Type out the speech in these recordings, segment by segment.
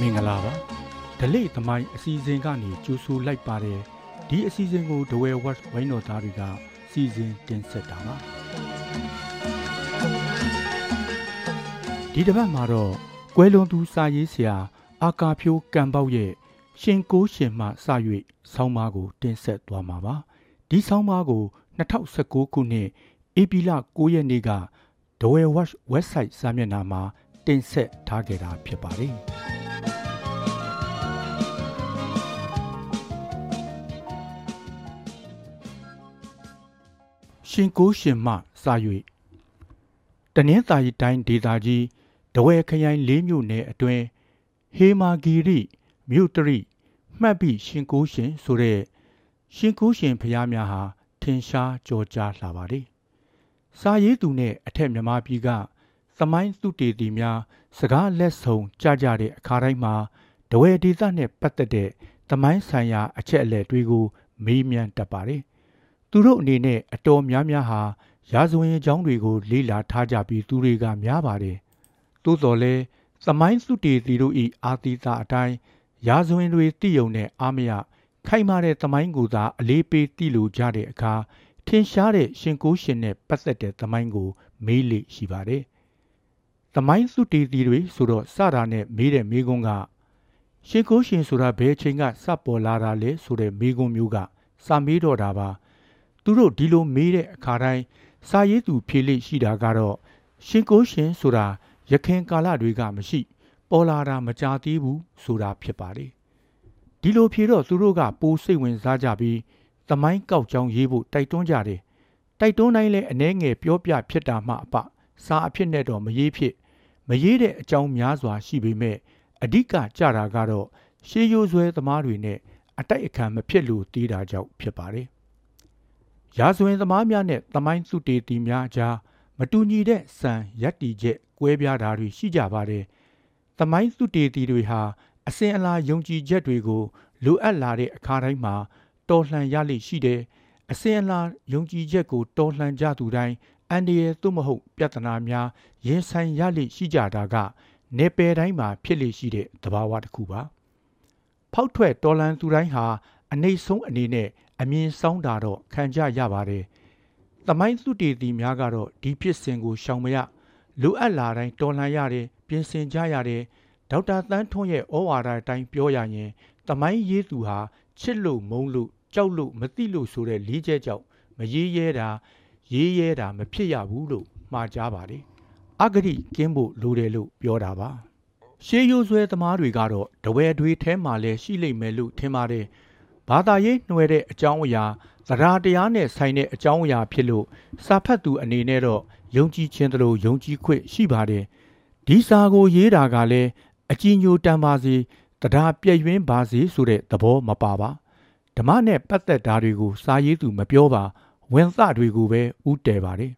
မင်္ဂလာပါဒလိသမိုင်းအစီအစဉ်ကနေကြိုးဆိုလိုက်ပါတယ်ဒီအစီအစဉ်ကိုဒဝဲဝက်ဝိုင်းတော်သားတွေကစီစဉ်တင်ဆက်တာပါဒီတစ်ပတ်မှာတော့ကွဲလွန်သူစာရေးဆရာအာကာဖြိုးကံပေါက်ရဲ့ရှင်ကိုရှင်မှစ၍ဆောင်းပါးကို တင်ဆက်သွားမှာပါဒီဆောင်းပါးကို2019ခုနှစ်ဧပြီလ9ရက်နေ့ကဒဝဲဝက် website စာမျက်နှာမှာတင်ဆက်ထားခဲ့တာဖြစ်ပါတယ် ရှင်ကိုရှင်မှစာ၍တနင်္သာရီတိုင်းဒေသကြီးဒဝဲခရိုင်၄မြို့နယ်အတွင်းဟေမာဂီရိမြို့တရိမှတ်ပြီးရှင်ကိုရှင်ဆိုတဲ့ရှင်ကိုရှင်ဖျားများဟာထင်ရှားကြော်ကြားလာပါတယ်။စာရေးသူနဲ့အထက်မြမပြည်ကသမိုင်းသူတေတီများစကားလက်ဆောင်ကြကြတဲ့အခါတိုင်းမှာဒဝဲဒေသနဲ့ပတ်သက်တဲ့သမိုင်းဆိုင်ရာအချက်အလက်တွေကိုမေးမြန်းတတ်ပါတယ်။ သူတို့အနေနဲ့အတော်များများဟာရာဇဝင်အကြောင်းတွေကို လေ့လာထားကြပြီးသူတွေကများပါတယ်။သို့တော်လည်းသမိုင်းစုတေတီတို့ဤအာတိတာအတိုင်းရာဇဝင်တွေတည်ယုံတဲ့အာမယခိုင်မာတဲ့သမိုင်းကိုသာအလေးပေးတည်လို့ကြတဲ့အခါထင်ရှားတဲ့ရှင်ကိုရှင်နဲ့ပတ်သက်တဲ့သမိုင်းကို မေးလေရှိပါတယ်။သမိုင်းစုတေတီတွေဆိုတော့စတာနဲ့မေးတဲ့မေးခွန်းကရှင်ကိုရှင်ဆိုတာဘယ်ချိန်ကစပေါ်လာတာလဲဆိုတဲ့မေးခွန်းမျိုးကစာမေးတော့တာပါ။ သူတို့ဒီလိုမေးတဲ့အခါတိုင်းစာရေးသူဖြေလိရှိတာကတော့ရှင်ကိုရှင်ဆိုတာရခင်ကာလတွေကမရှိ ပေါ်လာတာမကြသေးဘူးဆိုတာဖြစ်ပါတယ်ဒီလိုဖြေတော့သူတို့ကပိုစိတ်ဝင်စားကြပြီးသမိုင်းကောက်ကြောင်းရေးဖို့တိုက်တွန်းကြတယ်တိုက်တွန်းတိုင်းလဲအနှဲငယ်ပြောပြဖြစ်တာမှအပစာအဖြစ်နဲ့တော့မရေးဖြစ် မရေးတဲ့အကြောင်းများစွာရှိပေမဲ့အဓိကကြတာကတော့ရှေးရိုးဆွဲသမားတွေနဲ့အတိုက်အခံမဖြစ်လို့တီးတာကြောင့်ဖြစ်ပါတယ် ရာဇဝင်သမားများနဲ့သမိုင်းစုတေတီများကြားမတူညီတဲ့စံရက်တီချက်ကွဲပြားတာတွေရှိကြပါတယ်။သမိုင်းစုတေတီတွေဟာအစဉ်အလာယုံကြည်ချက်တွေကိုလိုအပ်လာတဲ့အခါတိုင်းမှာတော်လှန်ရလိရှိတယ်။အစဉ်အလာယုံကြည်ချက်ကိုတော်လှန်ကြသူတိုင်းအန္တရာယ်သို့မဟုတ်ပြဿနာများရင်ဆိုင်ရလိရှိကြတာကနေပယ်တိုင်းမှာဖြစ်လိရှိတဲ့သဘာဝတစ်ခုပါ။ဖောက်ထွက်တော်လှန်သူတိုင်းဟာအနေဆုံးအနေနဲ့ အမြင်ဆောင်တာတော့ခံကြရပါတယ်။သမိုင်းသူတေတီများကတော့ဒီဖြစ်စဉ်ကိုရှောင်မရလိုအပ်လာတိုင်းတော်လှန်ရတယ်ပြင်ဆင်ကြရတယ်ဒေါက်တာတန်းထွန်းရဲ့ဩဝါဒအတိုင်းပြောရရင်သမိုင်းရေးသူဟာချစ်လို့မုန်းလို့ကြောက်လို့မသိလို့ဆိုတဲ့လေးချက်ကြောင့်မရေးရဲတာရေးရဲတာမဖြစ်ရဘူးလို့မှားကြပါတယ်အဂတိကင်းဖို့လိုတယ်လို့ပြောတာပါရှေးရိုးဆွဲသမားတွေကတော့တဝဲတွေထဲမှာလဲရှိလိမ့်မယ်လို့ထင်ပါတယ် ဘာသာရေးနှွယ်တဲ့အကြောင်းအရာသရာတရားနဲ့ဆိုင်တဲ့အကြောင်းအရာဖြစ်လို့စာဖတ်သူအနေနဲ့တော့ယုံကြည်ခြင်းတို့ယုံကြည်ခွင့်ရှိပါတယ်ဒီစာကိုရေးတာကလည်းအကြည်ညိုတန်ပါစေတရားပြည့်ရင်းပါစေဆိုတဲ့သဘောမပါပါဓမ္မနဲ့ပတ်သက်တာတွေကိုစာရေးသူမပြောပါဝင်သတွေကိုပဲဥတည်ပါတယ်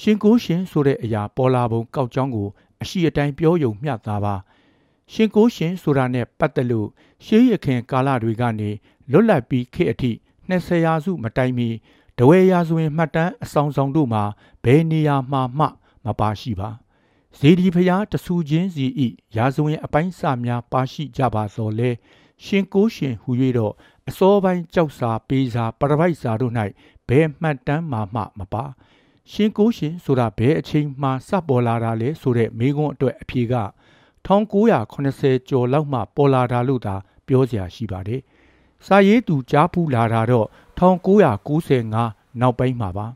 ရှင်ကိုရှင်ဆိုတဲ့အရာပေါ်လာပုံကောက်ကြောင်းကိုအရှိအတိုင်းပြောယုံမျှတာပါရှင်ကိုရှင်ဆိုတာနဲ့ပတ်သက်လို့ရှေးရခင်ကာလတွေကနေ လွတ်လပ်ပြီးခေတ်အထိ20ရာစုမတိုင်မီတဝဲရာဇဝင်မှတ်တမ်းအဆောင်ဆောင်တို့မှာဘယ်နေရာမှာမှမပါရှိပါဇေဒီဖျားတဆူချင်းစီဤရာဇဝင်အပိုင်းစများပါရှိကြပါသောလဲရှင်ကိုရှင်ဟူ၍တော့အစောပိုင်းကြောက်စာပေးစာပရပိုက်စာတို့၌ဘယ်မှတ်တမ်းမှမှမပါရှင်ကိုရှင်ဆိုတာဘယ်အချိန်မှစပေါ်လာတာလဲဆိုတဲ့မိကွန်းအတွက်အဖြေက1980ကျော်လောက်မှပေါ်လာတာလို့သာပြောစရာရှိပါတယ်။ စာရေးသူကြားဖူးလာတာတော့1995နောက်ပိုင်းမှာပါ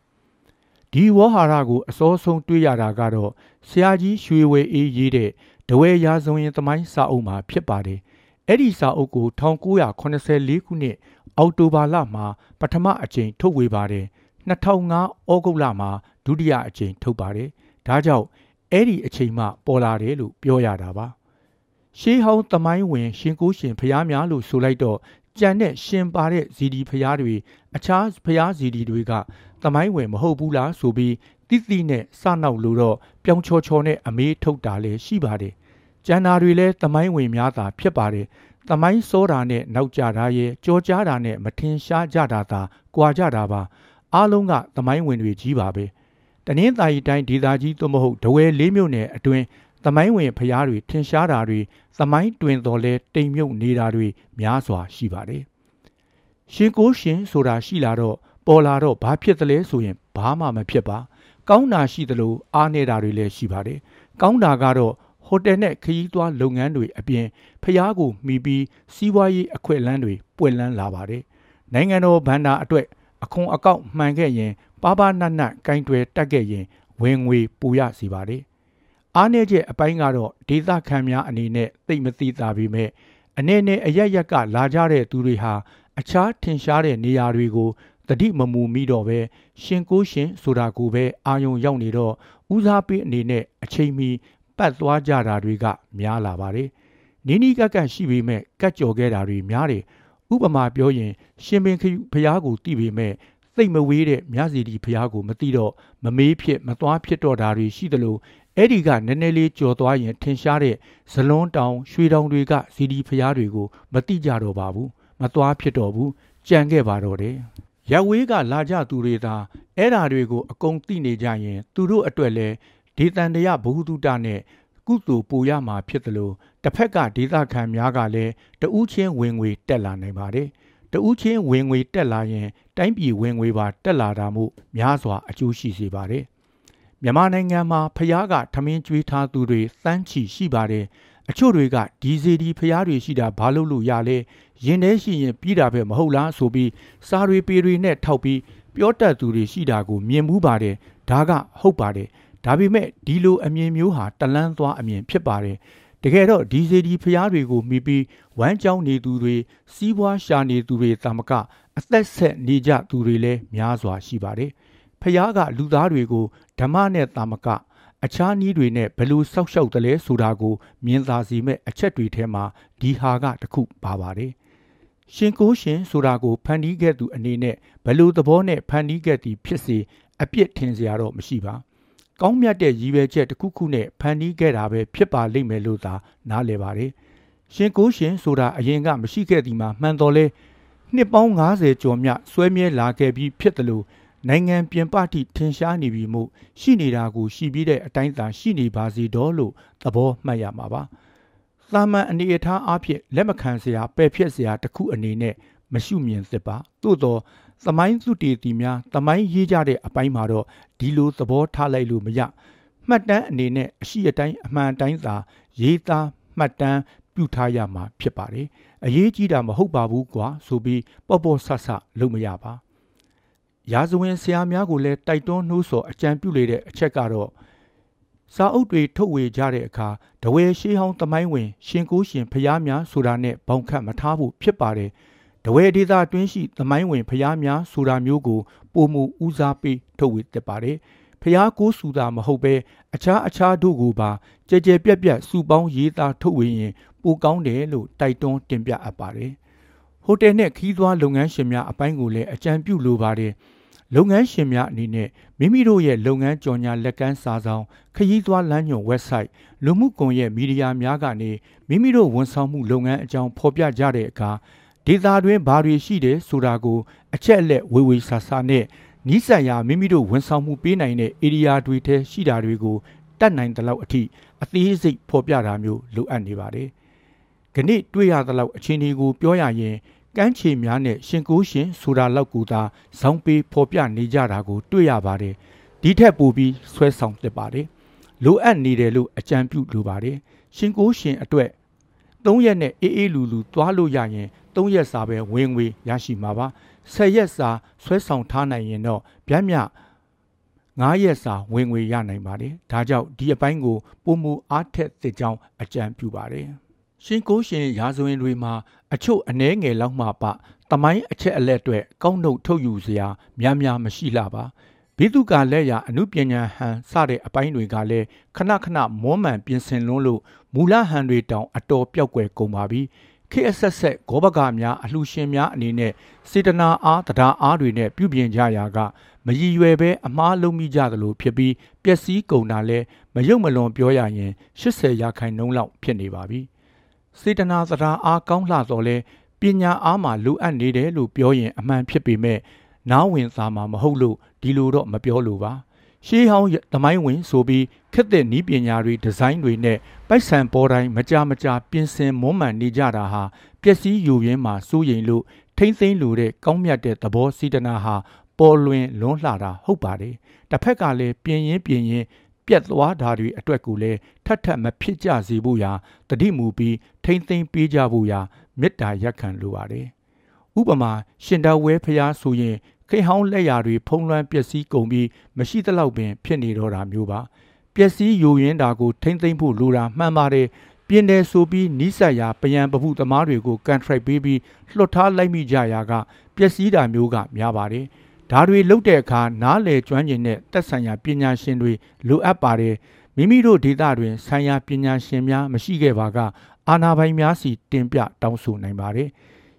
ဒီဝေါ်ဟာရကိုအစောဆုံးတွေ့ရတာကတော့ဆရာကြီးရွှေဝေအေးရေးတဲ့ဒဝဲရာဇဝင်သမိုင်းစာအုပ်မှာဖြစ်ပါတယ်အဲ့ဒီစာအုပ်ကို1984ခုနှစ်အောက်တိုဘာလမှာပထမအကြိမ်ထုတ်ဝေပါတယ်2005ဩဂုတ်လမှာဒုတိယအကြိမ်ထုတ်ပါတယ်ဒါကြောင့်အဲ့ဒီအချိန်မှပေါ်လာတယ်လို့ပြောရတာပါရှေးဟောင်းသမိုင်းဝင် ရှင်ကိုရှင်ဖျားများလို့ဆိုလိုက်တော့ ကြံတဲ့ရှင်ပါတဲ့ဇီဒီဖျားတွေအခြားဖျားဇီဒီတွေကသမိုင်းဝင်မဟုတ်ဘူးလားဆိုပြီးတိတိနဲ့စနောက်လို့တော့ပြောင်ချော်ချော်နဲ့အမေးထုတ်တာလည်းရှိပါတယ်ကျန်တာတွေလည်းသမိုင်းဝင်များတာဖြစ်ပါတယ်သမိုင်းစောတာနဲ့နောက်ကြတာရဲ့ကြောကြားတာနဲ့မထင်ရှားကြတာသာကြွာကြတာပါအားလုံးကသမိုင်းဝင်တွေကြီးပါပဲတနင်္သာရီတိုင်းဒေသကြီးသို့မဟုတ်ဒဝဲလေးမြို့နယ်အတွင်း သမိုင်းဝင်ဖျားတွေထင်ရှားတာတွေသမိုင်းတွင်တော်လဲတိမ်မြုပ်နေတာတွေများစွာရှိပါတယ်ရှင်ကိုရှင်ဆိုတာရှိလာတော့ပေါ်လာတော့ဘာဖြစ်သလဲဆိုရင်ဘာမှမဖြစ်ပါကောင်းတာရှိသလိုအားနေတာတွေလည်းရှိပါတယ်ကောင်းတာကတော့ဟိုတယ်နဲ့ခရီးသွားလုပ်ငန်းတွေအပြင်ဖျားကိုမှီပြီးစီးပွားရေးအခွင့်အလမ်းတွေပွင့်လန်းလာပါတယ်နိုင်ငံတော်ဗန္ဒာအတွက်အခွန်အကောက်မှန်ခဲ့ရင်ပါပါနတ်နတ်ကင်တွယ်တက်ခဲ့ရင်ဝင်ငွေပူရစီပါတယ် အားနည်းချက်အပိုင်းကတော့ဒေသခံများအနေနဲ့သိမသိတာပေမဲ့အနေနဲ့အရရက်ကလာကြတဲ့သူတွေဟာအခြားထင်ရှားတဲ့နေရာတွေကိုတတိမမူမိတော့ပဲရှင်ကိုရှင်ဆိုတာကိုပဲအာယုံရောက်နေတော့ဦးစားပေးအနေနဲ့အချိန်မီပတ်သွားကြတာတွေက များလာပါတယ်။နီးနီးကပ်ကပ်ရှိပေမဲ့ကတ်ကြော်ခဲ့တာတွေများတယ်။ဥပမာပြောရင် ရှင်ပင်ဖျားကိုတိပေမဲ့သိမ့်မဝေးတဲ့မြစီတီဖျားကိုမတိတော့မမေးဖြစ်မသွားဖြစ်တော့တာတွေရှိသလို အဲ့ဒီကနည်းနည်းလေးကြော်သွားရင်ထင်ရှားတဲ့ဇလွန်းတောင်ရွှေတောင်တွေကဇီဒီဖျားတွေကိုမတိကြတော့ပါဘူးမသွားဖြစ်တော့ဘူးကြံခဲ့ပါတော့တယ်ရက်ဝေးကလာကြသူတွေသာအဲ့ဓာတွေကိုအကုန်သိနေကြရင် သူတို့အတွက်လဲဒေသန္တရဘဟုတုတနဲ့ကုသိုလ်ပိုရမှာဖြစ်သလိုတစ်ဖက်ကဒေသခံများကလည်းတဦးချင်းဝင်ငွေတက်လာနိုင်ပါတယ်တဦးချင်းဝင်ငွေတက်လာရင် တိုင်းပြည်ဝင်ငွေပါတက်လာတာမို့များစွာအကျိုးရှိစေပါတယ် မြန်မာနိုင်ငံမှာဖျားကထမင်းကျွေးထားသူတွေသန်းချီရှိပါတယ်အချို့တွေကဒီစီဒီဖျားတွေရှိတာဘာလို့လို့ရလဲရင်ထဲရှိရင်ပြီးတာပဲမဟုတ်လားဆိုပြီးစာတွေပေတွေနဲ့ထောက်ပြီးပြောတတ်သူတွေရှိတာကိုမြင်မှုပါတယ်ဒါကဟုတ်ပါတယ်ဒါပေမဲ့ဒီလိုအမြင်မျိုးဟာတလန်းသွားအမြင်ဖြစ်ပါတယ်တကယ်တော့ဒီစီဒီဖျားတွေကိုမိပြီးဝမ်းကြောင်းနေသူတွေစီးပွားရှာနေသူတွေတာမကအသက်ဆက်နေကြသူတွေလည်းများစွာရှိပါတယ်ဖျားကလူသားတွေကို ဓမ္မနဲ့တာမက အခြားနည်းတွေနဲ့ဘယ်လိုစောက်ရှောက်တယ်လဲဆိုတာကို မြင်သာစေမဲ့အချက်တွေထဲမှာဒီဟာကတခုပါပါတယ်။ရှင်ကိုရှင်ဆိုတာကိုဖန်တီးခဲ့သူအနေနဲ့ဘယ်လိုသဘောနဲ့ဖန်တီးခဲ့သည်ဖြစ်စေအပြစ်ထင်စရာတော့မရှိပါ။ကောင်းမြတ်တဲ့ရည်ရွယ်ချက်တစ်ခုခုနဲ့ဖန်တီးခဲ့တာပဲဖြစ်ပါလိမ့်မယ်လို့သာနားလည်ပါတယ်။ရှင်ကိုရှင်ဆိုတာအရင်ကမရှိခဲ့သည်မှာမှန်တော်လဲနှစ်ပေါင်း90ကျော်မြဆွဲမြဲလာခဲ့ပြီးဖြစ်တယ်လို့ နိုင်ငံပြင်ပထိထင်ရှားနေပြီမို့ရှိနေတာကိုရှိပြီးတဲ့အတိုင်းသာရှိနေပါစေတော့လို့သဘောမှတ်ရမှာပါ။သာမန်အနေအထားအဖြစ်လက်မခံစရာပယ်ဖြတ်စရာတစ်ခုအနေနဲ့မရှုမြင်သစ်ပါ။သို့တော့သမိုင်းစုတေတီများသမိုင်းရေးကြတဲ့အပိုင်းမှာတော့ဒီလိုသဘောထားလိုက်လို့မရမှတ်တမ်းအနေနဲ့အရှိအတိုင်းအမှန်တိုင်းသာရေးသားမှတ်တမ်းပြုထားရမှာဖြစ်ပါတယ်။အရေးကြီးတာမဟုတ်ပါဘူးကွာဆိုပြီးပေါ့ပေါ့ဆဆလုပ်မရပါ။ ရာဇဝင်ဆရာများကိုလည်းတိုက်တွန်းနှိုးဆော်အကြံပြုလေတဲ့အချက်ကတော့စာအုပ်တွေထုတ်ဝေကြတဲ့အခါတဝဲရှိဟောင်းသမိုင်းဝင် ရှင်ကိုရှင်ဖျားများဆိုတာနဲ့ဘောင်ခတ်မထားဖို့ဖြစ်ပါတယ်။တဝဲဒေသတွင်းရှိသမိုင်းဝင်ဖျားများဆိုတာမျိုးကိုပုံမူဦးစားပေးထုတ်ဝေတတ်ပါတယ်။ဖျားကိုစူတာမဟုတ်ပဲအခြားအခြားတို့ကိုပါကြဲကြဲပြက်ပြက်စုပေါင်းရေးသားထုတ်ဝေရင်ပိုကောင်းတယ်လို့တိုက်တွန်းတင်ပြအပ်ပါတယ်။ဟိုတယ်နဲ့ခီးသွွားလုပ်ငန်းရှင်များအပိုင်းကိုလည်းအကြံပြုလိုပါတယ်။ လုပ်ငန်းရှင်များအနေနဲ့မိမိတို့ရဲ့လုပ်ငန်းကြော်ညာလက်ကမ်းစာဆောင်ခရီးသွားလမ်းညွှန် website လူမှုကွန်ရက်မီဒီယာများကနေမိမိတို့ဝန်ဆောင်မှုလုပ်ငန်းအကြောင်းဖော်ပြကြတဲ့အခါဒေတာတွင်ဘာတွေရှိတယ်ဆိုတာကိုအချက်အလက်ဝေဝေဆာဆာနဲ့နီးစပ်ရာမိမိတို့ဝန်ဆောင်မှုပေးနိုင်တဲ့ area တွေထဲရှိတာတွေကိုတတ်နိုင်တဲ့လောက်အထိအသေးစိတ်ဖော်ပြတာမျိုးလိုအပ်နေပါတယ်။ခဏတွေ့ရတဲ့လောက်အခြေအနေကိုပြောရရင် ကမ်းခြေများနဲ့ရှင်ကိုရှင်ဆိုတာလောက်ကူသာဇောင်းပေးဖော်ပြနေကြတာကို တွေ့ရပါတယ်ဒီထက်ပိုပြီးဆွဲဆောင်သစ်ပါတယ်လိုအပ်နေတယ်လို့အကြံပြုလိုပါတယ်ရှင်ကိုရှင်အတွက်၃ရက်နဲ့အေးအေးလူလူသွားလို့ရရင်၃ရက်စာပဲဝင်ငွေရရှိမှာပါ၁၀ရက်စာဆွဲဆောင်ထားနိုင်ရင်တော့ဗျမ်းမြ9ရက်စာဝင်ငွေရနိုင်ပါတယ်ဒါကြောင့်ဒီအပိုင်းကိုပုံမူအားထက်သစ်ကြောင်းအကြံပြုပါတယ် ရှင်ကိုရှင်ရာဇဝင်တွေမှာအချို့အနှဲငယ်လောက်မှပတမိုင်းအချက်အလက်တွေကောက်နှုတ်ထုတ်ယူစရာများများမရှိလာပါဘိတုကလက်ရအမှုပညာဟန်စတဲ့အပိုင်းတွေကလည်းခဏခဏမောမှန်ပြင်ဆင်လွန်းလို့မူလဟန်တွေတောင်အတော်ပြောက်ွယ်ကုန်ပါပြီခေအဆက်ဆက်ဂောဘကများအလှရှင်များအနေနဲ့စေတနာအားတရားအားတွေနဲ့ပြုပြင်ကြရာကမရည်ရွယ်ပဲအမားလုံးမိကြသလိုဖြစ်ပြီးပျက်စီးကုန်တာလဲမယုံမလွန်ပြောရရင်80ရာခိုင်နှုန်းလောက်ဖြစ်နေပါပြီ။ စေတနာစရာအားကောင်းလှတော်လဲပညာအားမှာလိုအပ်နေတယ်လို့ပြောရင်အမှန်ဖြစ်ပေမဲ့နားဝင်စာမှာမဟုတ်လို့ဒီလိုတော့မပြောလို့ပါရှေးဟောင်းသမိုင်းဝင်ဆိုပြီးခက်တဲ့နီးပညာတွေဒီဇိုင်းတွေနဲ့ပိုက်ဆံပေါ်တိုင်းမကြမကြပြင်ဆင်မွမ်းမံနေကြတာဟာပျက်စီးယူရင်းမှာစိုးရိမ်လို့ထိမ့်သိမ့်လိုတဲ့ကောင်းမြတ်တဲ့သဘောစီတနာဟာပေါ်လွင်လွန်းလှတာဟုတ်ပါတယ်တစ်ဖက်ကလည်းပြင်းရင်ပြင်းရင် ပြက်သွားတာတွေအတွက်ကိုလည်းထပ်ထပ်မဖြစ်ကြစေဖို့ရာတတိမူပြီးထိမ့်သိမ့်ပေးကြဖို့ရာမေတ္တာရက်ခံလိုပါတယ်ဥပမာရှင်တော်ဝဲဖျားဆိုရင်ခိဟောင်းလက်ရာတွေဖုံးလွှမ်းပျက်စီးကုန်ပြီးမရှိသလောက်ပင်ဖြစ်နေတော့တာမျိုးပါပျက်စီးယိုယွင်းတာကိုထိမ့်သိမ့်ဖို့လိုတာမှန်ပါတယ်ပြင်းတယ်ဆိုပြီးနီးစပ်ရာပယံပပုသမားတွေကိုကန်ထရိုက်ပေးပြီးလွှတ်ထားလိုက်မိကြရာကပျက်စီးတာမျိုးကများပါတယ် ဒါတွေလုပ်တဲ့အခါနားလေကျွမ်းကျင်တဲ့သက်ဆိုင်ရာပညာရှင်တွေလိုအပ်ပါတယ်မိမိတို့ဒေသတွင်ဆိုင်ရာပညာရှင်များမရှိခဲ့ပါကအာဏာပိုင်များစီတင်ပြတောင်းဆိုနိုင်ပါတယ်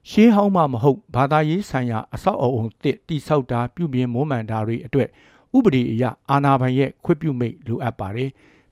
ရှေးဟောင်းမှမဟုတ်ဘာသာရေးဆိုင်ရာအဆောက်အအုံတစ်တိဆောက်တာပြုပြင်မွမ်းမံတာတွေအတွက်ဥပဒေအရအာဏာပိုင်ရဲ့ခွင့်ပြုမိတ်လိုအပ်ပါတယ်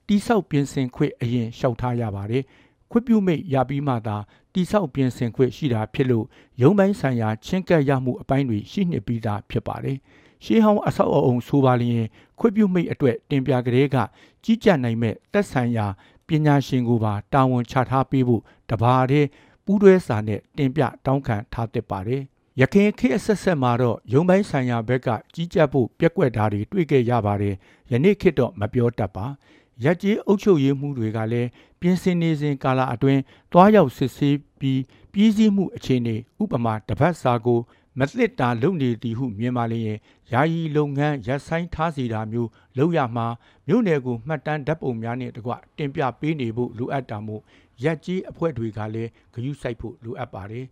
တိဆောက်ပြင်ဆင်ခွင့်အရင်လျှောက်ထားရပါတယ်ခွင့်ပြုမိတ်ရပြီးမှသာ တိဆောက်ပြင်ဆင်ခွင့်ရှိတာဖြစ်လို့ရုံးပိုင်းဆိုင်ရာချင်းကပ်ရမှုအပိုင်းတွေရှိနေပြီးသားဖြစ်ပါတယ်ရှေးဟောင်းအဆောက်အအုံဆိုပါလျင်ခွင့်ပြုမိတ်အတွက်တင်ပြကလေးကကြီးကြပ်နိုင်မဲ့သက်ဆိုင်ရာပညာရှင်ကိုပါတာဝန်ချထားပေးဖို့တဘာတည်းပူးတွဲစာနဲ့တင်ပြတောင်းခံထားသင့်ပါတယ်။ယခင်ခေတ်အဆက်ဆက်မှာတော့ရုံပိုင်းဆိုင်ရာဘက်ကကြီးကြပ်ဖို့ပြက်ကွက်တာတွေတွေ့ခဲ့ရပါတယ်။ယနေ့ခေတ်တော့မပြောတတ်ပါ။ ရက်ကြီးအုပ်ချုပ်ရေးမှုတွေကလည်းပြင်ဆင်နေစဉ်ကာလအတွင်းတွားရောက်စစ်ဆေးပြီးပြည်စည်းမှုအခြေအနေဥပမာတပတ်စာကိုမသစ်တာလုပ်နေသည်ဟုမြင်ပါလျင်ယာယီလုပ်ငန်းရပ်ဆိုင်ထားစီတာမျိုးလုပ်ရမှာမြို့နယ်ကိုမှတ်တမ်းဓာတ်ပုံများနဲ့တကွတင်ပြပေးနေဖို့လိုအပ်တာမို့ရက်ကြီးအဖွဲ့တွေကလည်းဂရုစိုက်ဖို့လိုအပ်ပါတယ်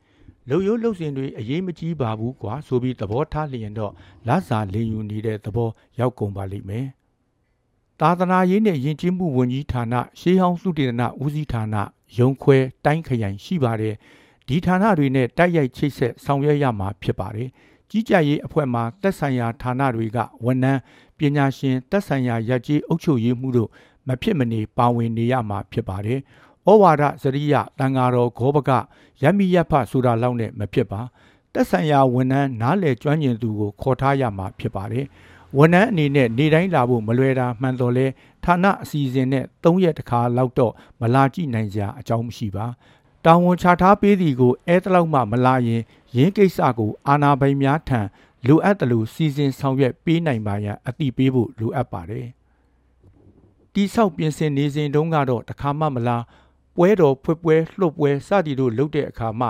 လုံရိုးလှုပ်ရှင်တွေအရေးမကြီးပါဘူးကွာဆိုပြီးသဘောထားလျင်တော့လစာလင်ယူနေတဲ့သဘောရောက်ကုန်ပါလိမ့်မယ် သာသနာရေးနဲ့ယဉ်ကျေးမှုဝန်ကြီးဌာနရှေးဟောင်းသုတေသနဦးစီးဌာနရုံခွဲတိုင်းခရိုင်ရှိပါတယ်ဒီဌာနတွေနဲ့တိုက်ရိုက်ချိတ်ဆက်ဆောင်ရွက်ရမှာဖြစ်ပါတယ်ကြီးကြပ်ရေးအဖွဲ့မှာသက်ဆိုင်ရာဌာနတွေကဝန်ထမ်းပညာရှင်သက်ဆိုင်ရာရပ်ကျေးအုပ်ချုပ်ရေးမှုတို့မဖြစ်မနေပါဝင်နေရမှာဖြစ်ပါတယ်ဩဝါဒစရိယတန်ဃာတော်ဂောဘကရမီရဖဆိုတာလောက်နဲ့မဖြစ်ပါသက်ဆိုင်ရာဝန်ထမ်းနားလေကျွမ်းကျင်သူကိုခေါ်ထားရမှာဖြစ်ပါတယ် ဝန်ထမ်းအနေနဲ့နေတိုင်းလာဖို့မလွယ်တာမှန်တော်လဲဌာနအစီအစဉ်နဲ့၃ရက်တခါလောက်တော့မလာကြည့်နိုင်စရာအကြောင်းမရှိပါတာဝန်ချထားပေးသည်ကိုအဲတလောက်မှမလာရင်ရင်းကိစ္စကိုအာနာပိုင်များထံလိုအပ်တယ်လို့စီစဉ်ဆောင်ရွက်ပေးနိုင်ပါရန်အတိပေးဖို့လိုအပ်ပါတယ်တိဆောက်ပြင်ဆင်နေစဉ်တုန်းကတော့တခါမှမလားပွဲတော်ဖွပွဲလှုပ်ပွဲစသည်တို့လုပ်တဲ့အခါမှ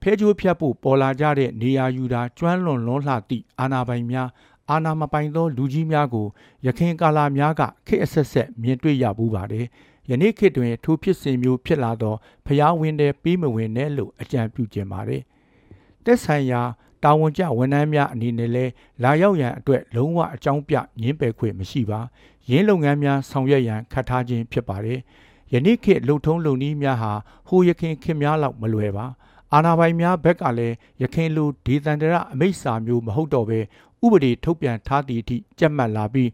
ဖဲချိုးဖြတ်ဖို့ပေါ်လာကြတဲ့နေရာယူတာကျွမ်းလွန်လွန်းလှသည့်အာနာပိုင်များ အာနာမပိုင်သောလူကြီးများကိုရခင်ကာလများကခေတ်အဆက်ဆက်မြင်တွေ့ရပူပါတယ်။ယနေ့ခေတ်တွင်ထိုဖြစ်စဉ်မျိုးဖြစ်လာသောဖျားဝင်တဲ့ပြီးမဝင်တဲ့လို့အကြံပြုခြင်းပါတယ်။တက်ဆိုင်ရာတာဝန်ကျဝန်ထမ်းများအနေနဲ့လဲလာရောက်ရန်အတွက်လုံးဝအကြောင်းပြညင်းပယ်ခွင့်မရှိပါ။ရင်းလုပ်ငန်းများဆောင်ရွက်ရန်ခတ်ထားခြင်းဖြစ်ပါတယ်။ယနေ့ခေတ်လုံထုံးလုံနည်းများဟာဟိုရခင်ခင်များလောက်မလွယ်ပါ အာနာပိုင်များဘက်ကလည်းရခင်လိုဒေသန္တရအမိတ်စာမျိုးမဟုတ်တော့ပဲဥပဒေထုတ်ပြန်ထားသည့်အထိကြက်မှတ်လာပြီး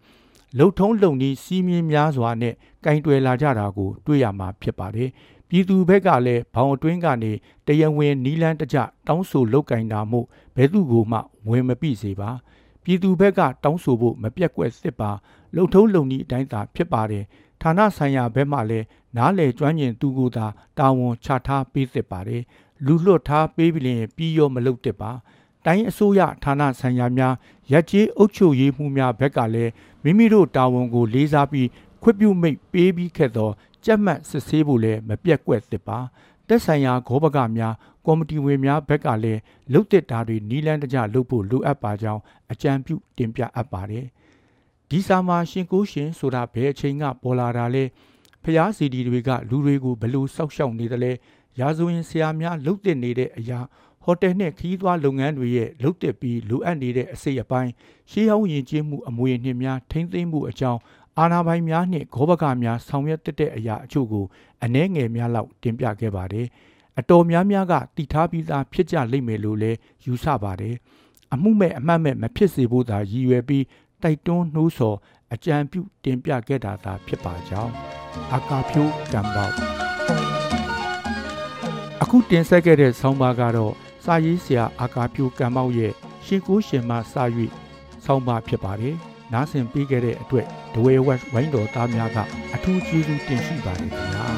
လုံထုံးလုံနည်းစီးမြင်များစွာနဲ့ကင်တွယ်လာကြတာကိုတွေ့ရမှာဖြစ်ပါတယ်ပြည်သူဘက်ကလည်းဘောင်အတွင်းကနေတရဝင်နီလန်းတကြတောင်းဆိုလုတ်ကင်တာမှုဘဲသူကိုမှဝင်မပြစေပါပြည်သူဘက်ကတောင်းဆိုဖို့မပြက်ကွက်စစ်ပါလုံထုံးလုံနည်းအတိုင်းသာဖြစ်ပါတယ်ဌာနဆိုင်ရာဘက်မှလည်းနားလေကျွမ်းကျင်သူကိုသာတာဝန်ချထားပေးသစ်ပါတယ် လူလွတ်ထားပေးပြီးရင်ပြီးရောမလုပ်သစ်ပါတိုင်းအစိုးရဌာနဆိုင်ရာများရက်ကျေးအုပ်ချုပ်ရေးမှုများဘက်ကလည်းမိမိတို့တာဝန်ကိုလေးစားပြီးခွင့်ပြုမိတ်ပေးပြီးခဲ့သောကြက်မှတ်စစ်ဆေးဖို့လည်းမပြက်ကွက်သစ်ပါတက်ဆိုင်ရာဂောဘကများကော်မတီဝင်များဘက်ကလည်းလုတ်တက်တာတွေနီးလန်းတကြလုပ်ဖို့လိုအပ်ပါကြောင်းအကြံပြုတင်ပြအပ်ပါတယ်ဒီစာမှာရှင်ကိုရှင်ဆိုတာဘယ်အချိန်ကပေါ်လာတာလဲဖျားစီဒီတွေကလူတွေကိုဘလို့စောက်ရှောက်နေတယ်လဲ ရာဇဝင်ဆရာများလှုပ်တင်နေတဲ့အရာဟိုတယ်နဲ့ခီးသွွားလုပ်ငန်းတွေရဲ့လှုပ်တက်ပြီးလိုအပ်နေတဲ့အစိတ်အပိုင်းရှေးဟောင်းယဉ်ကျေးမှုအမွေအနှစ်များထိမ့်သိမ်းမှုအကြောင်းအာနာပိုင်များနှင့်ဂောဘကများဆောင်ရွက်တဲ့အရာအချို့ကိုအနှဲငယ်များလောက်တင်ပြခဲ့ပါတယ်။အတော်များများကတည်ထားပြီးသားဖြစ်ကြလိမ့်မယ်လို့လည်းယူဆပါတယ်။အမှုမဲ့အမှတ်မဲ့မဖြစ်စေဖို့သာရည်ရွယ်ပြီးတိုက်တွန်းနှိုးဆော်အကြံပြုတင်ပြခဲ့တာသာဖြစ်ပါကြောင်းအာကာဖြိုးကံပေါက် အခုတင်ဆက်ခဲ့တဲ့ဆောင်းပါးကတော့စာရေးဆရာအာကာဖြိုးကံပေါက်ရဲ့ရှင်ကိုရှင်မစာ၍ဆောင်းပါးဖြစ်ပါတယ်နားဆင်ပေးခဲ့တဲ့အတွက်ဒဝဲဝက်ဝိုင်းတော်သားများကအထူးကျေးဇူးတင်ရှိပါတယ်ခင်ဗျာ